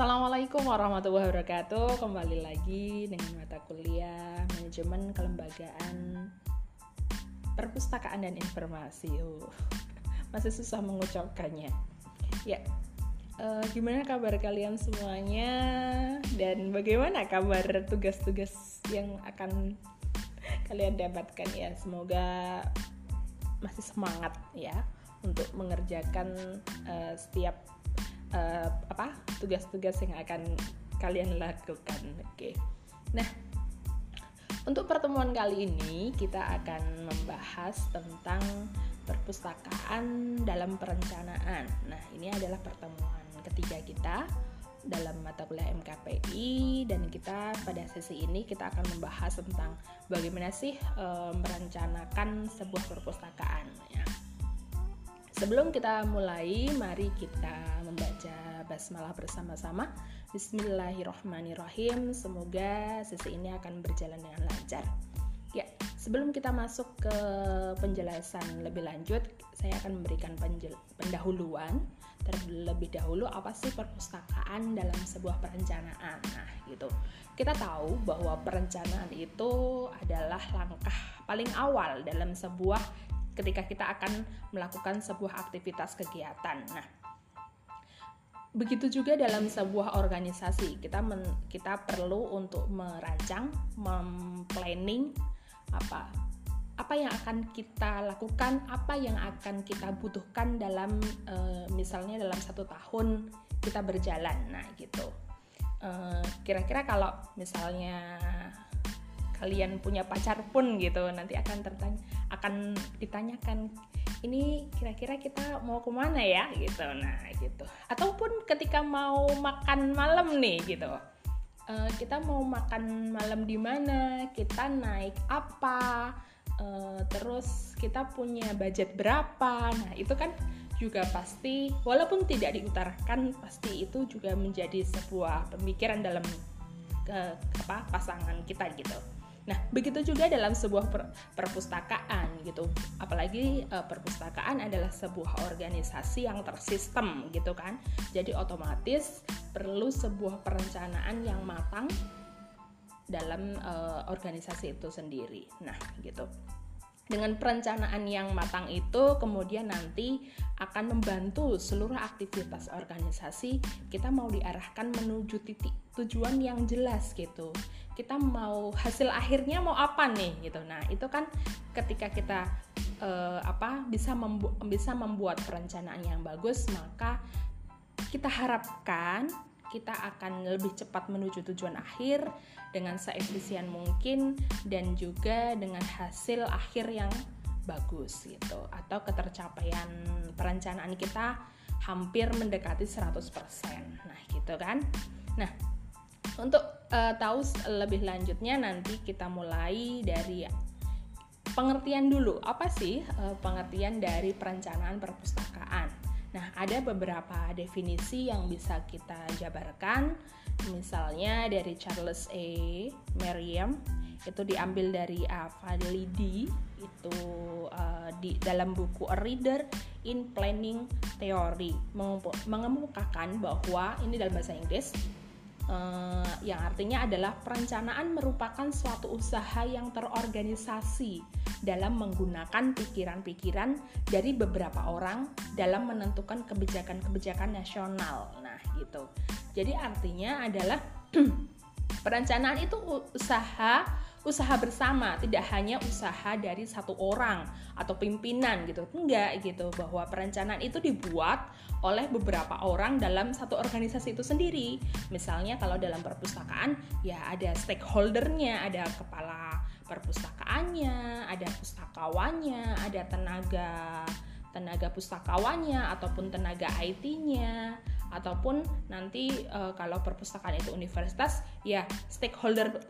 Assalamualaikum warahmatullahi wabarakatuh. Kembali lagi dengan mata kuliah Manajemen Kelembagaan Perpustakaan dan Informasi. Uh, Masih susah mengucapkannya. Ya, uh, gimana kabar kalian semuanya? Dan bagaimana kabar tugas-tugas yang akan kalian dapatkan ya? Semoga masih semangat ya Untuk mengerjakan uh, setiap uh, apa tugas-tugas yang akan kalian lakukan. Oke. Nah, untuk pertemuan kali ini kita akan membahas tentang perpustakaan dalam perencanaan. Nah, ini adalah pertemuan ketiga kita dalam mata kuliah MKPI dan kita pada sesi ini kita akan membahas tentang bagaimana sih e, merencanakan sebuah perpustakaan ya. Sebelum kita mulai, mari kita membaca basmalah bersama-sama. Bismillahirrahmanirrahim. Semoga sesi ini akan berjalan dengan lancar. Ya, sebelum kita masuk ke penjelasan lebih lanjut, saya akan memberikan pendahuluan terlebih dahulu apa sih perpustakaan dalam sebuah perencanaan. Nah, gitu. Kita tahu bahwa perencanaan itu adalah langkah paling awal dalam sebuah ketika kita akan melakukan sebuah aktivitas kegiatan. Nah, begitu juga dalam sebuah organisasi kita men, kita perlu untuk merancang, memplanning apa apa yang akan kita lakukan, apa yang akan kita butuhkan dalam e, misalnya dalam satu tahun kita berjalan. Nah, gitu. Eh, kira-kira kalau misalnya kalian punya pacar pun gitu nanti akan tertanya akan ditanyakan ini kira-kira kita mau ke mana ya? gitu. Nah gitu. Ataupun ketika mau makan malam nih gitu. Uh, kita mau makan malam di mana kita naik apa uh, terus kita punya budget berapa. Nah itu kan juga pasti walaupun tidak diutarakan pasti itu juga menjadi sebuah pemikiran dalam uh, apa pasangan kita gitu Nah, begitu juga dalam sebuah per perpustakaan gitu. Apalagi e, perpustakaan adalah sebuah organisasi yang tersistem gitu kan. Jadi otomatis perlu sebuah perencanaan yang matang dalam e, organisasi itu sendiri. Nah, gitu. Dengan perencanaan yang matang itu kemudian nanti akan membantu seluruh aktivitas organisasi kita mau diarahkan menuju titik tujuan yang jelas gitu. Kita mau hasil akhirnya mau apa nih gitu. Nah, itu kan ketika kita uh, apa bisa membu bisa membuat perencanaan yang bagus, maka kita harapkan kita akan lebih cepat menuju tujuan akhir dengan seefisien mungkin dan juga dengan hasil akhir yang bagus gitu atau ketercapaian perencanaan kita hampir mendekati 100%. Nah, gitu kan. Nah, untuk uh, tahu lebih lanjutnya nanti kita mulai dari pengertian dulu. Apa sih uh, pengertian dari perencanaan perpustakaan? Nah, ada beberapa definisi yang bisa kita jabarkan. Misalnya dari Charles A. Merriam itu diambil dari A. Fadlidi itu uh, di dalam buku A Reader in Planning Theory mengemukakan bahwa ini dalam bahasa Inggris uh, yang artinya adalah perencanaan merupakan suatu usaha yang terorganisasi dalam menggunakan pikiran-pikiran dari beberapa orang dalam menentukan kebijakan-kebijakan nasional. Nah, gitu. Jadi artinya adalah perencanaan itu usaha usaha bersama, tidak hanya usaha dari satu orang atau pimpinan gitu. Enggak gitu, bahwa perencanaan itu dibuat oleh beberapa orang dalam satu organisasi itu sendiri. Misalnya kalau dalam perpustakaan ya ada stakeholdernya, ada kepala perpustakaannya, ada pustakawannya, ada tenaga tenaga pustakawannya ataupun tenaga IT-nya ataupun nanti e, kalau perpustakaan itu universitas ya stakeholder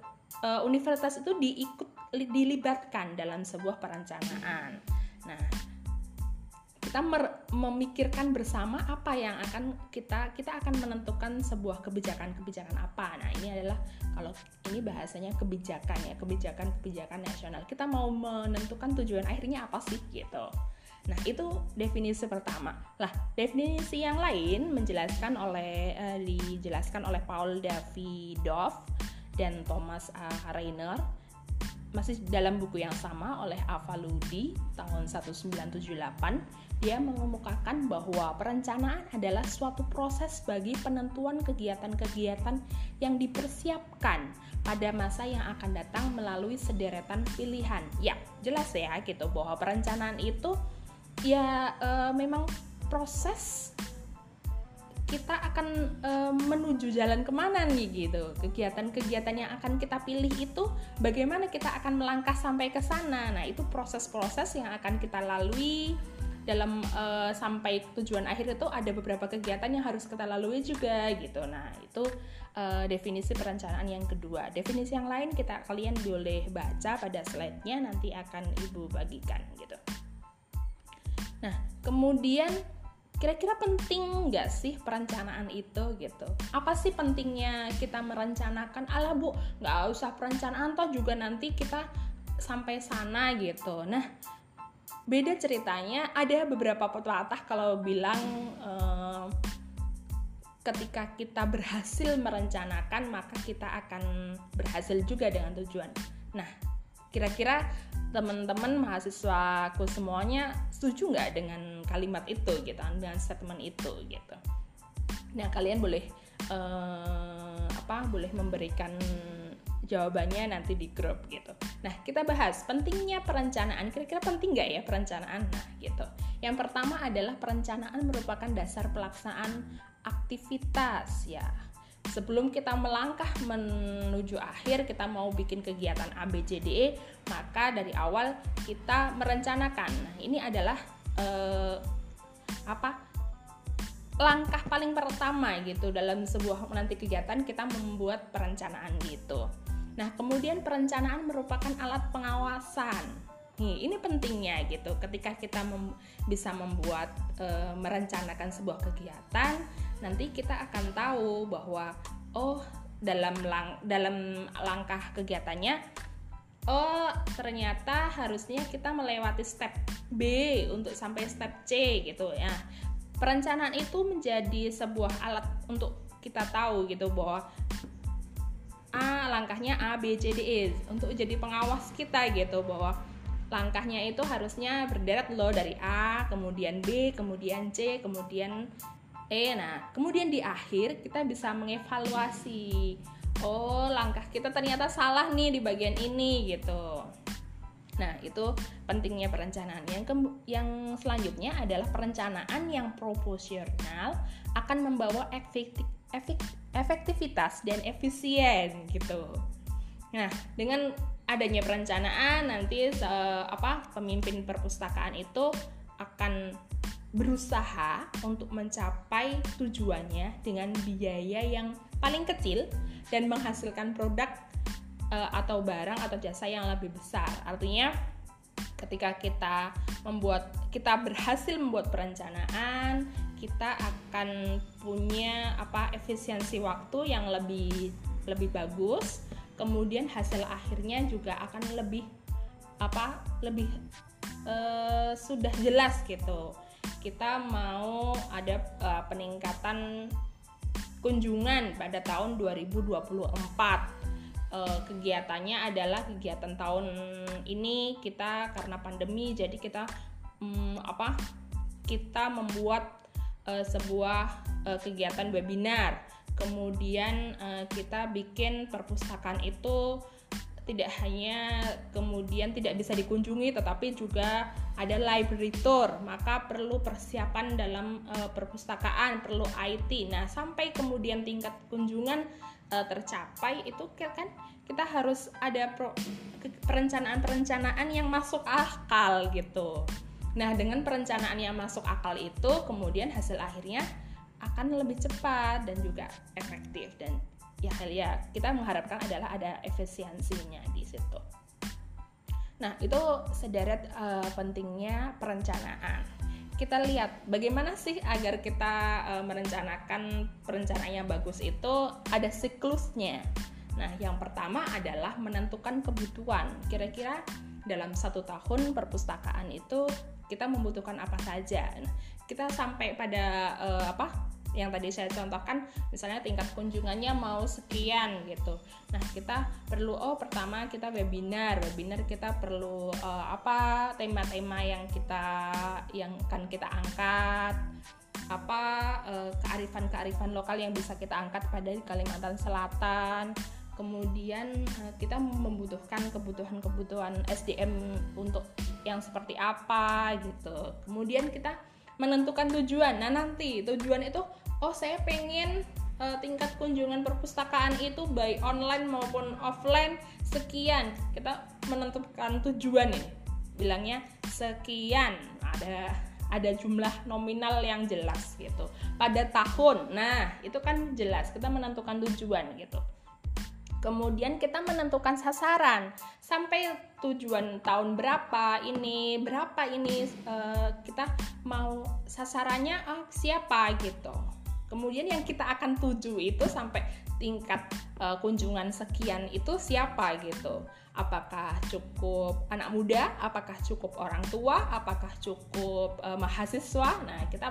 uh, universitas itu diikut dilibatkan dalam sebuah perencanaan. Nah, kita memikirkan bersama apa yang akan kita kita akan menentukan sebuah kebijakan-kebijakan apa. Nah, ini adalah kalau ini bahasanya kebijakan ya, kebijakan-kebijakan nasional. Kita mau menentukan tujuan akhirnya apa sih gitu. Nah, itu definisi pertama. Lah, definisi yang lain menjelaskan oleh uh, dijelaskan oleh Paul Davidoff dan Thomas A. Rainer masih dalam buku yang sama oleh Avaludi tahun 1978 dia mengemukakan bahwa perencanaan adalah suatu proses bagi penentuan kegiatan-kegiatan yang dipersiapkan pada masa yang akan datang melalui sederetan pilihan. Ya, jelas ya gitu bahwa perencanaan itu ya e, memang proses kita akan e, menuju jalan ke mana nih gitu kegiatan-kegiatan yang akan kita pilih itu bagaimana kita akan melangkah sampai ke sana nah itu proses-proses yang akan kita lalui dalam uh, sampai tujuan akhir itu ada beberapa kegiatan yang harus kita lalui juga gitu. Nah, itu uh, definisi perencanaan yang kedua. Definisi yang lain kita kalian boleh baca pada slide-nya nanti akan Ibu bagikan gitu. Nah, kemudian kira-kira penting nggak sih perencanaan itu gitu? Apa sih pentingnya kita merencanakan? Alah bu, nggak usah perencanaan toh juga nanti kita sampai sana gitu. Nah, beda ceritanya ada beberapa pepatah kalau bilang uh, ketika kita berhasil merencanakan maka kita akan berhasil juga dengan tujuan nah kira-kira teman-teman mahasiswaku semuanya setuju nggak dengan kalimat itu gitu dengan statement itu gitu nah kalian boleh uh, apa boleh memberikan jawabannya nanti di grup gitu. Nah, kita bahas pentingnya perencanaan. Kira-kira penting nggak ya perencanaan? Nah, gitu. Yang pertama adalah perencanaan merupakan dasar pelaksanaan aktivitas ya. Sebelum kita melangkah menuju akhir, kita mau bikin kegiatan A, B, C, D, E, maka dari awal kita merencanakan. Nah, ini adalah eh, apa? langkah paling pertama gitu dalam sebuah nanti kegiatan kita membuat perencanaan gitu. Nah, kemudian perencanaan merupakan alat pengawasan. Nih, ini pentingnya gitu. Ketika kita mem bisa membuat e, merencanakan sebuah kegiatan, nanti kita akan tahu bahwa oh dalam lang dalam langkah kegiatannya oh ternyata harusnya kita melewati step B untuk sampai step C gitu ya. Perencanaan itu menjadi sebuah alat untuk kita tahu gitu bahwa A langkahnya A B C D E untuk jadi pengawas kita gitu bahwa langkahnya itu harusnya berderet loh dari A kemudian B kemudian C kemudian E nah kemudian di akhir kita bisa mengevaluasi oh langkah kita ternyata salah nih di bagian ini gitu Nah, itu pentingnya perencanaan. Yang ke, yang selanjutnya adalah perencanaan yang proporsional akan membawa efektif, efek, efektivitas dan efisien gitu. Nah, dengan adanya perencanaan nanti uh, apa pemimpin perpustakaan itu akan berusaha untuk mencapai tujuannya dengan biaya yang paling kecil dan menghasilkan produk uh, atau barang atau jasa yang lebih besar. Artinya ketika kita membuat kita berhasil membuat perencanaan, kita akan punya apa efisiensi waktu yang lebih lebih bagus kemudian hasil akhirnya juga akan lebih apa lebih uh, sudah jelas gitu kita mau ada uh, peningkatan kunjungan pada tahun 2024 uh, kegiatannya adalah kegiatan tahun ini kita karena pandemi jadi kita um, apa kita membuat uh, sebuah uh, kegiatan webinar. Kemudian uh, kita bikin perpustakaan itu tidak hanya kemudian tidak bisa dikunjungi tetapi juga ada library tour. Maka perlu persiapan dalam uh, perpustakaan perlu IT nah sampai kemudian tingkat kunjungan uh, tercapai itu kan kita harus ada perencanaan-perencanaan yang masuk akal gitu. Nah, dengan perencanaan yang masuk akal itu, kemudian hasil akhirnya akan lebih cepat dan juga efektif. Dan ya ya kita mengharapkan adalah ada efisiensinya di situ. Nah, itu sederet uh, pentingnya perencanaan. Kita lihat bagaimana sih agar kita uh, merencanakan perencanaan yang bagus itu ada siklusnya. Nah, yang pertama adalah menentukan kebutuhan. Kira-kira dalam satu tahun perpustakaan itu kita membutuhkan apa saja nah, kita sampai pada uh, apa yang tadi saya contohkan misalnya tingkat kunjungannya mau sekian gitu. Nah kita perlu oh pertama kita webinar. Webinar kita perlu uh, apa tema-tema yang kita yang akan kita angkat apa uh, kearifan-kearifan lokal yang bisa kita angkat pada Kalimantan Selatan. Kemudian uh, kita membutuhkan kebutuhan-kebutuhan SDM untuk yang seperti apa gitu. Kemudian kita menentukan tujuan. Nah, nanti tujuan itu oh saya pengen uh, tingkat kunjungan perpustakaan itu baik online maupun offline sekian. Kita menentukan tujuan ini. Bilangnya sekian. Ada ada jumlah nominal yang jelas gitu. Pada tahun. Nah, itu kan jelas kita menentukan tujuan gitu. Kemudian kita menentukan sasaran sampai tujuan tahun berapa ini, berapa ini uh, kita mau sasarannya uh, siapa gitu. Kemudian yang kita akan tuju itu sampai tingkat uh, kunjungan sekian itu siapa gitu. Apakah cukup anak muda, apakah cukup orang tua, apakah cukup uh, mahasiswa. Nah, kita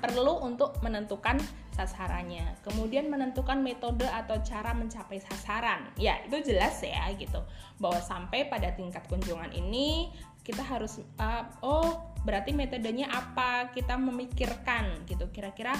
perlu untuk menentukan sasarannya. Kemudian menentukan metode atau cara mencapai sasaran. Ya, itu jelas ya gitu. Bahwa sampai pada tingkat kunjungan ini kita harus uh, oh, berarti metodenya apa? Kita memikirkan gitu. Kira-kira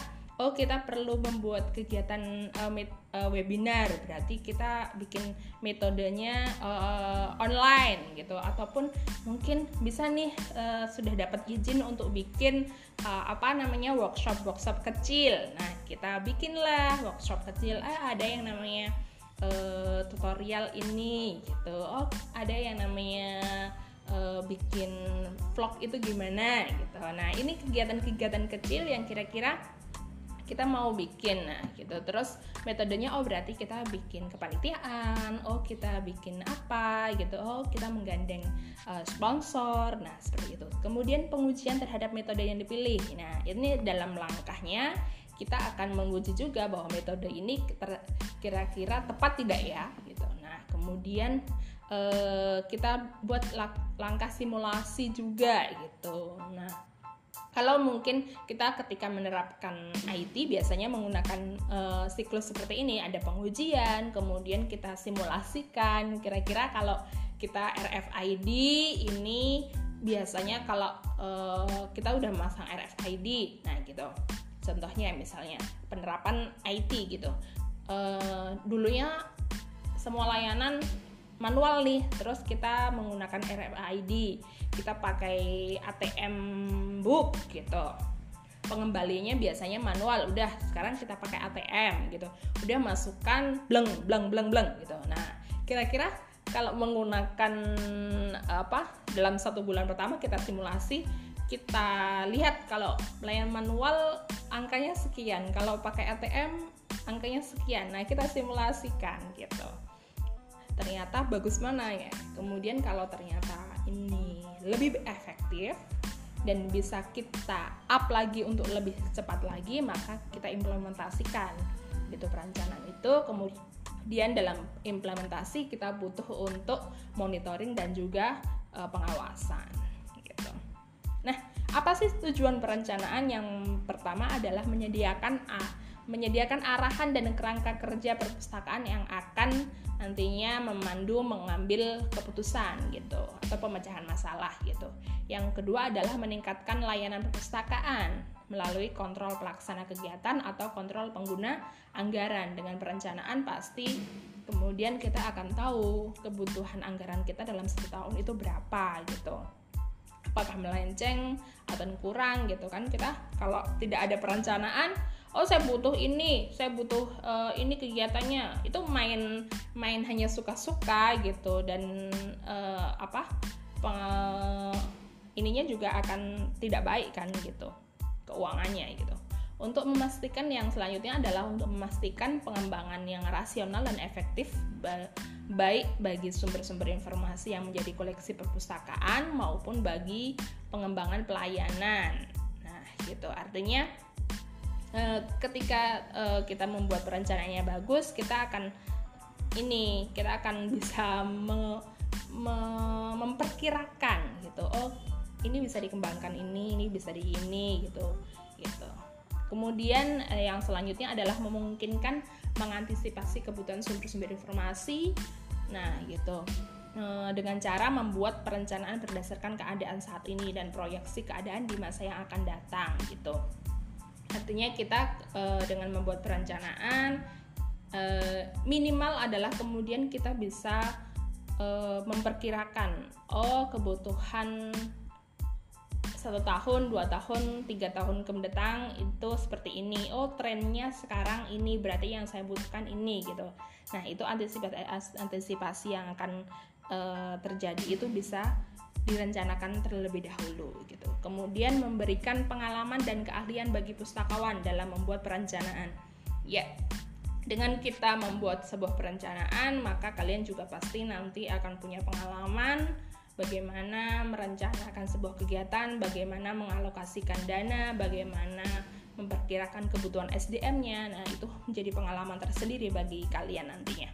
oh kita perlu membuat kegiatan uh, met, uh, webinar. Berarti kita bikin metodenya uh, online gitu. Ataupun mungkin bisa nih uh, sudah dapat izin untuk bikin uh, apa namanya workshop workshop kecil. Nah kita bikinlah workshop kecil. Ah ada yang namanya uh, tutorial ini gitu. Oh ada yang namanya bikin vlog itu gimana gitu. Nah ini kegiatan-kegiatan kecil yang kira-kira kita mau bikin nah gitu. Terus metodenya oh berarti kita bikin kepanitiaan oh kita bikin apa gitu. Oh kita menggandeng uh, sponsor nah seperti itu. Kemudian pengujian terhadap metode yang dipilih. Nah ini dalam langkahnya kita akan menguji juga bahwa metode ini kira-kira tepat tidak ya gitu. Nah kemudian uh, kita buat langkah simulasi juga gitu. Nah kalau mungkin kita ketika menerapkan IT biasanya menggunakan uh, siklus seperti ini. Ada pengujian kemudian kita simulasikan. Kira-kira kalau kita RFID ini biasanya kalau uh, kita udah masang RFID nah gitu. Contohnya misalnya penerapan IT gitu. Uh, dulunya semua layanan manual nih terus kita menggunakan RFID kita pakai ATM book gitu. Pengembalinya biasanya manual udah sekarang kita pakai ATM gitu. Udah masukkan bleng bleng bleng bleng gitu. Nah kira-kira kalau menggunakan apa dalam satu bulan pertama kita simulasi kita lihat kalau pelayan manual angkanya sekian kalau pakai ATM angkanya sekian. Nah kita simulasikan gitu ternyata bagus mana ya? Kemudian kalau ternyata ini lebih efektif dan bisa kita up lagi untuk lebih cepat lagi maka kita implementasikan gitu perencanaan itu. Kemudian dalam implementasi kita butuh untuk monitoring dan juga uh, pengawasan gitu. Nah apa sih tujuan perencanaan? Yang pertama adalah menyediakan uh, menyediakan arahan dan kerangka kerja perpustakaan yang akan nantinya memandu mengambil keputusan gitu atau pemecahan masalah gitu. Yang kedua adalah meningkatkan layanan perpustakaan melalui kontrol pelaksana kegiatan atau kontrol pengguna anggaran. Dengan perencanaan pasti kemudian kita akan tahu kebutuhan anggaran kita dalam satu tahun itu berapa gitu. Apakah melenceng atau kurang gitu kan. Kita kalau tidak ada perencanaan oh saya butuh ini saya butuh uh, ini kegiatannya itu main main hanya suka-suka gitu dan uh, apa peng, ininya juga akan tidak baik kan gitu keuangannya gitu untuk memastikan yang selanjutnya adalah untuk memastikan pengembangan yang rasional dan efektif baik bagi sumber-sumber informasi yang menjadi koleksi perpustakaan maupun bagi pengembangan pelayanan. Nah, gitu. Artinya ketika uh, kita membuat perencanaannya bagus kita akan ini kita akan bisa me, me, memperkirakan gitu. Oh ini bisa dikembangkan ini ini bisa di ini gitu gitu. Kemudian eh, yang selanjutnya adalah memungkinkan mengantisipasi kebutuhan sumber-sumber informasi. Nah gitu. Eh, dengan cara membuat perencanaan berdasarkan keadaan saat ini dan proyeksi keadaan di masa yang akan datang gitu artinya kita eh, dengan membuat perencanaan eh, minimal adalah kemudian kita bisa uh, memperkirakan oh kebutuhan satu tahun, dua tahun, tiga tahun mendatang itu seperti ini. Oh trennya sekarang ini berarti yang saya butuhkan ini gitu. Nah itu antisipasi antisipasi yang akan uh, terjadi itu bisa direncanakan terlebih dahulu gitu. Kemudian memberikan pengalaman dan keahlian bagi pustakawan dalam membuat perencanaan. Ya, dengan kita membuat sebuah perencanaan, maka kalian juga pasti nanti akan punya pengalaman bagaimana merencanakan sebuah kegiatan, bagaimana mengalokasikan dana, bagaimana memperkirakan kebutuhan SDM-nya. Nah, itu menjadi pengalaman tersendiri bagi kalian nantinya.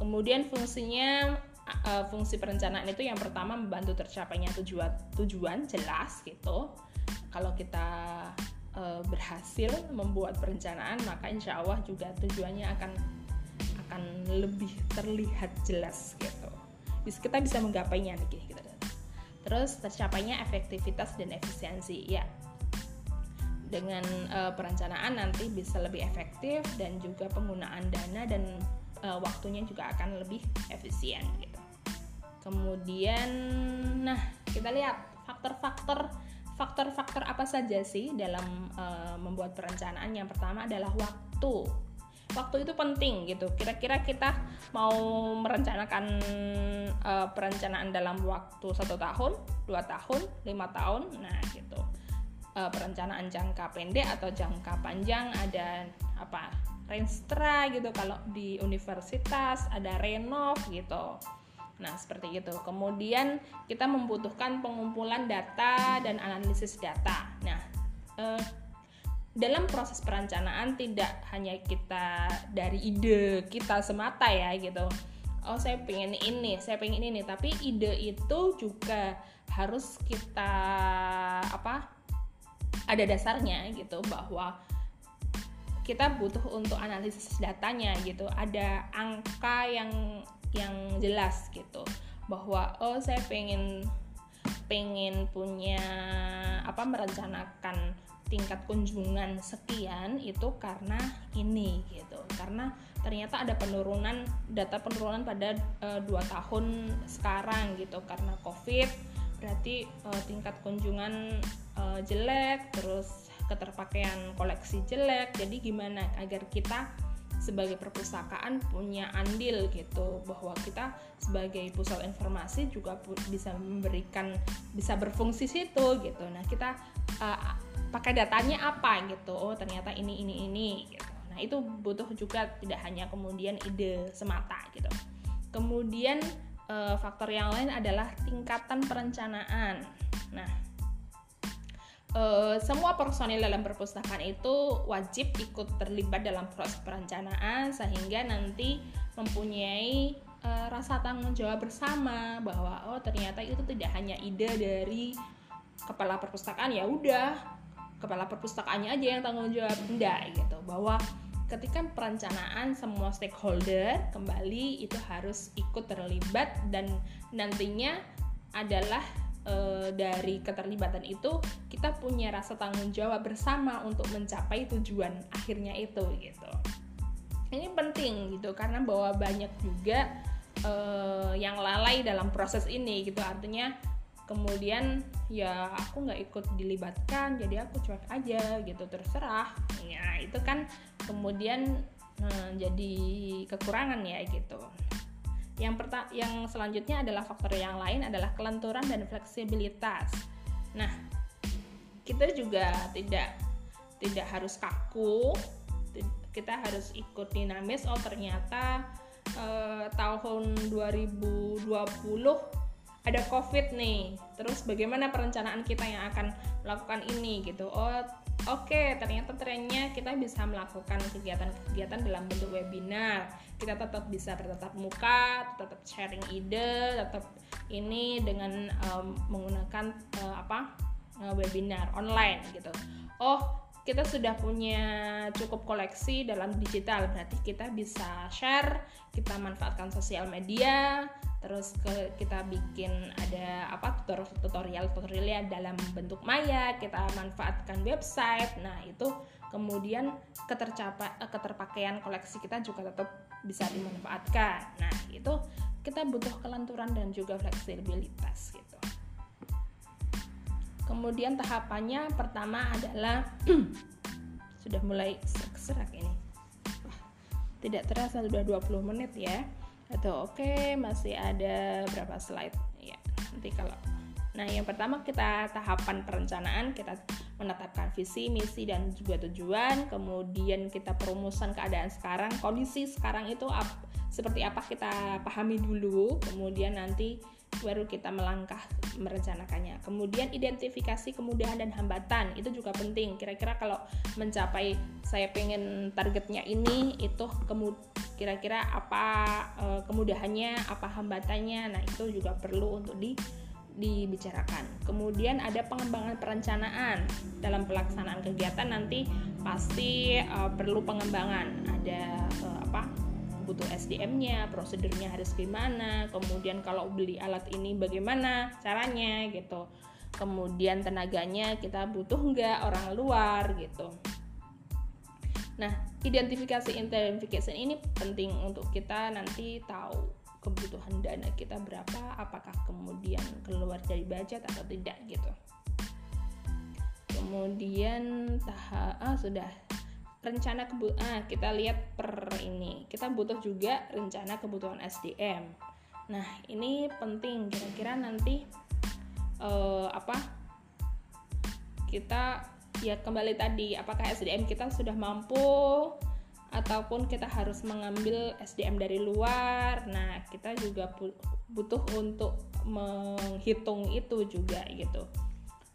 Kemudian fungsinya uh, fungsi perencanaan itu yang pertama membantu tercapainya tujuan tujuan jelas gitu. Kalau kita uh, berhasil membuat perencanaan maka insya Allah juga tujuannya akan akan lebih terlihat jelas gitu. Bisa kita bisa menggapainya nih gitu. Terus tercapainya efektivitas dan efisiensi ya. Dengan uh, perencanaan nanti bisa lebih efektif dan juga penggunaan dana dan uh, waktunya juga akan lebih efisien gitu kemudian nah kita lihat faktor-faktor faktor-faktor apa saja sih dalam uh, membuat perencanaan? Yang pertama adalah waktu. Waktu itu penting gitu. Kira-kira kita mau merencanakan uh, perencanaan dalam waktu satu tahun, dua tahun, lima tahun, nah gitu. Uh, perencanaan jangka pendek atau jangka panjang ada apa? Renstra gitu kalau di universitas ada renov gitu Nah, seperti itu. Kemudian kita membutuhkan pengumpulan data dan analisis data. Nah, eh, dalam proses perencanaan tidak hanya kita dari ide kita semata ya gitu. Oh, saya pengen ini, saya pengen ini, tapi ide itu juga harus kita apa? Ada dasarnya gitu bahwa kita butuh untuk analisis datanya gitu. Ada angka yang yang jelas gitu. Bahwa oh saya pengen pengen punya apa merencanakan tingkat kunjungan sekian itu karena ini gitu. Karena ternyata ada penurunan data penurunan pada uh, dua tahun sekarang gitu. Karena covid berarti uh, tingkat kunjungan uh, jelek terus keterpakaian koleksi jelek. Jadi gimana agar kita sebagai perpustakaan punya andil gitu bahwa kita sebagai pusat informasi juga bisa memberikan bisa berfungsi situ gitu. Nah kita uh, pakai datanya apa gitu? Oh ternyata ini ini ini gitu. Nah itu butuh juga tidak hanya kemudian ide semata gitu. Kemudian uh, faktor yang lain adalah tingkatan perencanaan. Nah Uh, semua personil dalam perpustakaan itu wajib ikut terlibat dalam proses perencanaan sehingga nanti mempunyai uh, rasa tanggung jawab bersama bahwa oh ternyata itu tidak hanya ide dari kepala perpustakaan ya udah kepala perpustakaannya aja yang tanggung jawab. Enggak gitu. Bahwa ketika perencanaan semua stakeholder kembali itu harus ikut terlibat dan nantinya adalah e, dari keterlibatan itu kita punya rasa tanggung jawab bersama untuk mencapai tujuan akhirnya itu gitu. Ini penting gitu karena bahwa banyak juga e, yang lalai dalam proses ini gitu. Artinya kemudian ya aku nggak ikut dilibatkan jadi aku cuek aja gitu terserah. Ya itu kan kemudian eh, jadi kekurangan ya gitu yang perta yang selanjutnya adalah faktor yang lain adalah kelenturan dan fleksibilitas. Nah, kita juga tidak tidak harus kaku, kita harus ikut dinamis. Oh, ternyata eh, tahun 2020 ada covid nih terus bagaimana perencanaan kita yang akan melakukan ini gitu oh oke ternyata trennya kita bisa melakukan kegiatan-kegiatan dalam bentuk webinar. Kita tetap bisa bertatap muka tetap sharing ide tetap ini dengan um, menggunakan uh, apa uh, webinar online gitu. Oh kita sudah punya cukup koleksi dalam digital. Berarti kita bisa share kita manfaatkan sosial media terus ke, kita bikin ada apa tutorial tutorialnya dalam bentuk maya kita manfaatkan website. Nah itu kemudian ketercapa keterpakaian koleksi kita juga tetap bisa dimanfaatkan. Nah itu kita butuh kelenturan dan juga fleksibilitas gitu kemudian tahapannya pertama adalah sudah mulai serak-serak ini. Tidak terasa sudah 20 menit ya. Atau oke okay, masih ada berapa slide? Ya nanti kalau nah yang pertama kita tahapan perencanaan kita menetapkan visi misi dan juga tujuan. Kemudian kita perumusan keadaan sekarang. Kondisi sekarang itu ap, seperti apa kita pahami dulu. Kemudian nanti baru kita melangkah merencanakannya. Kemudian identifikasi kemudahan dan hambatan itu juga penting. Kira-kira kalau mencapai saya pengen targetnya ini itu kira-kira apa e, kemudahannya, apa hambatannya. Nah, itu juga perlu untuk di dibicarakan. Kemudian ada pengembangan perencanaan dalam pelaksanaan kegiatan nanti pasti e, perlu pengembangan. Ada e, apa? Butuh SDM-nya, prosedurnya harus gimana, kemudian kalau beli alat ini bagaimana caranya gitu. Kemudian tenaganya kita butuh nggak orang luar gitu. Nah, identifikasi identification ini penting untuk kita nanti tahu kebutuhan dana kita berapa, apakah kemudian keluar dari budget atau tidak gitu. Kemudian tahap ah, sudah rencana kebutuhan ah, kita lihat per ini. Kita butuh juga rencana kebutuhan SDM nah ini penting. Kira-kira nanti uh, apa? Kita ya kembali tadi apakah SDM kita sudah mampu ataupun kita harus mengambil SDM dari luar. Nah kita juga butuh untuk menghitung itu juga gitu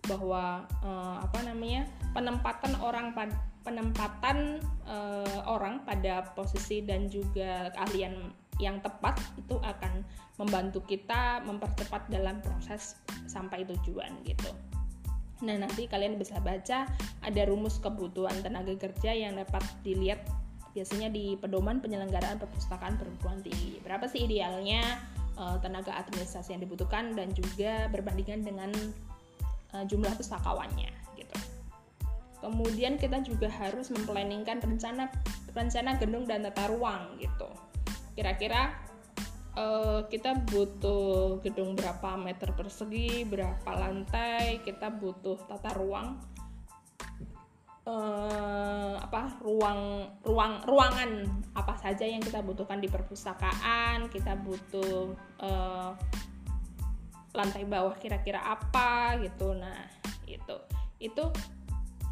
bahwa uh, apa namanya penempatan orang pada penempatan uh, orang pada posisi dan juga keahlian yang tepat itu akan membantu kita mempercepat dalam proses sampai tujuan gitu. Nah, nanti kalian bisa baca ada rumus kebutuhan tenaga kerja yang dapat dilihat biasanya di pedoman penyelenggaraan perpustakaan perguruan tinggi. Berapa sih idealnya uh, tenaga administrasi yang dibutuhkan dan juga berbandingan dengan uh, jumlah pustakawannya kemudian kita juga harus memplanningkan rencana rencana gedung dan tata ruang gitu. Kira-kira uh, kita butuh gedung berapa meter persegi berapa lantai kita butuh tata ruang uh, apa ruang ruang ruangan apa saja yang kita butuhkan di perpustakaan kita butuh uh, lantai bawah kira-kira apa gitu. Nah itu. Itu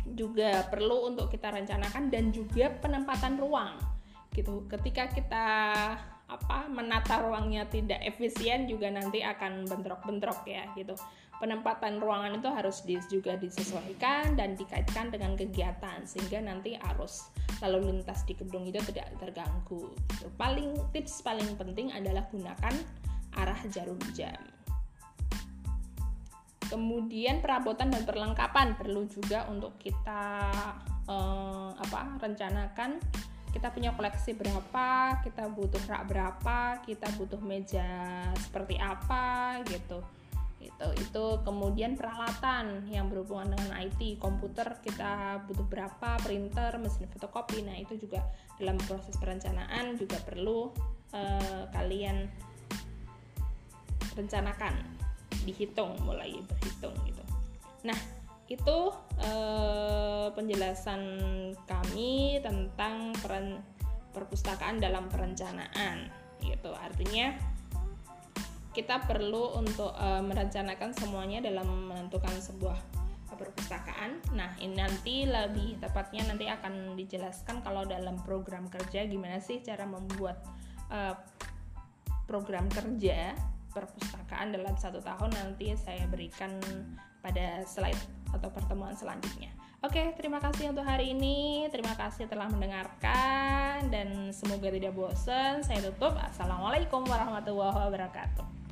juga perlu untuk kita rencanakan dan juga penempatan ruang gitu. Ketika kita apa menata ruangnya tidak efisien juga nanti akan bentrok-bentrok ya gitu. Penempatan ruangan itu harus juga disesuaikan dan dikaitkan dengan kegiatan sehingga nanti arus lalu lintas di gedung itu tidak terganggu gitu. paling tips paling penting adalah gunakan arah jarum jam kemudian perabotan dan perlengkapan perlu juga untuk kita eh, apa rencanakan. Kita punya koleksi berapa kita butuh rak berapa kita butuh meja seperti apa gitu. Itu itu. Kemudian peralatan yang berhubungan dengan IT komputer kita butuh berapa printer mesin fotokopi. Nah itu juga dalam proses perencanaan juga perlu eh, kalian rencanakan dihitung mulai berhitung gitu. Nah itu eh, penjelasan kami tentang peran perpustakaan dalam perencanaan gitu. Artinya kita perlu untuk uh, merencanakan semuanya dalam menentukan sebuah perpustakaan. Nah, ini nanti lebih tepatnya nanti akan dijelaskan kalau dalam program kerja gimana sih cara membuat uh, program kerja perpustakaan dalam satu tahun nanti saya berikan pada slide atau pertemuan selanjutnya. Oke, terima kasih untuk hari ini. Terima kasih telah mendengarkan dan semoga tidak bosan. Saya tutup. Assalamualaikum warahmatullahi wabarakatuh.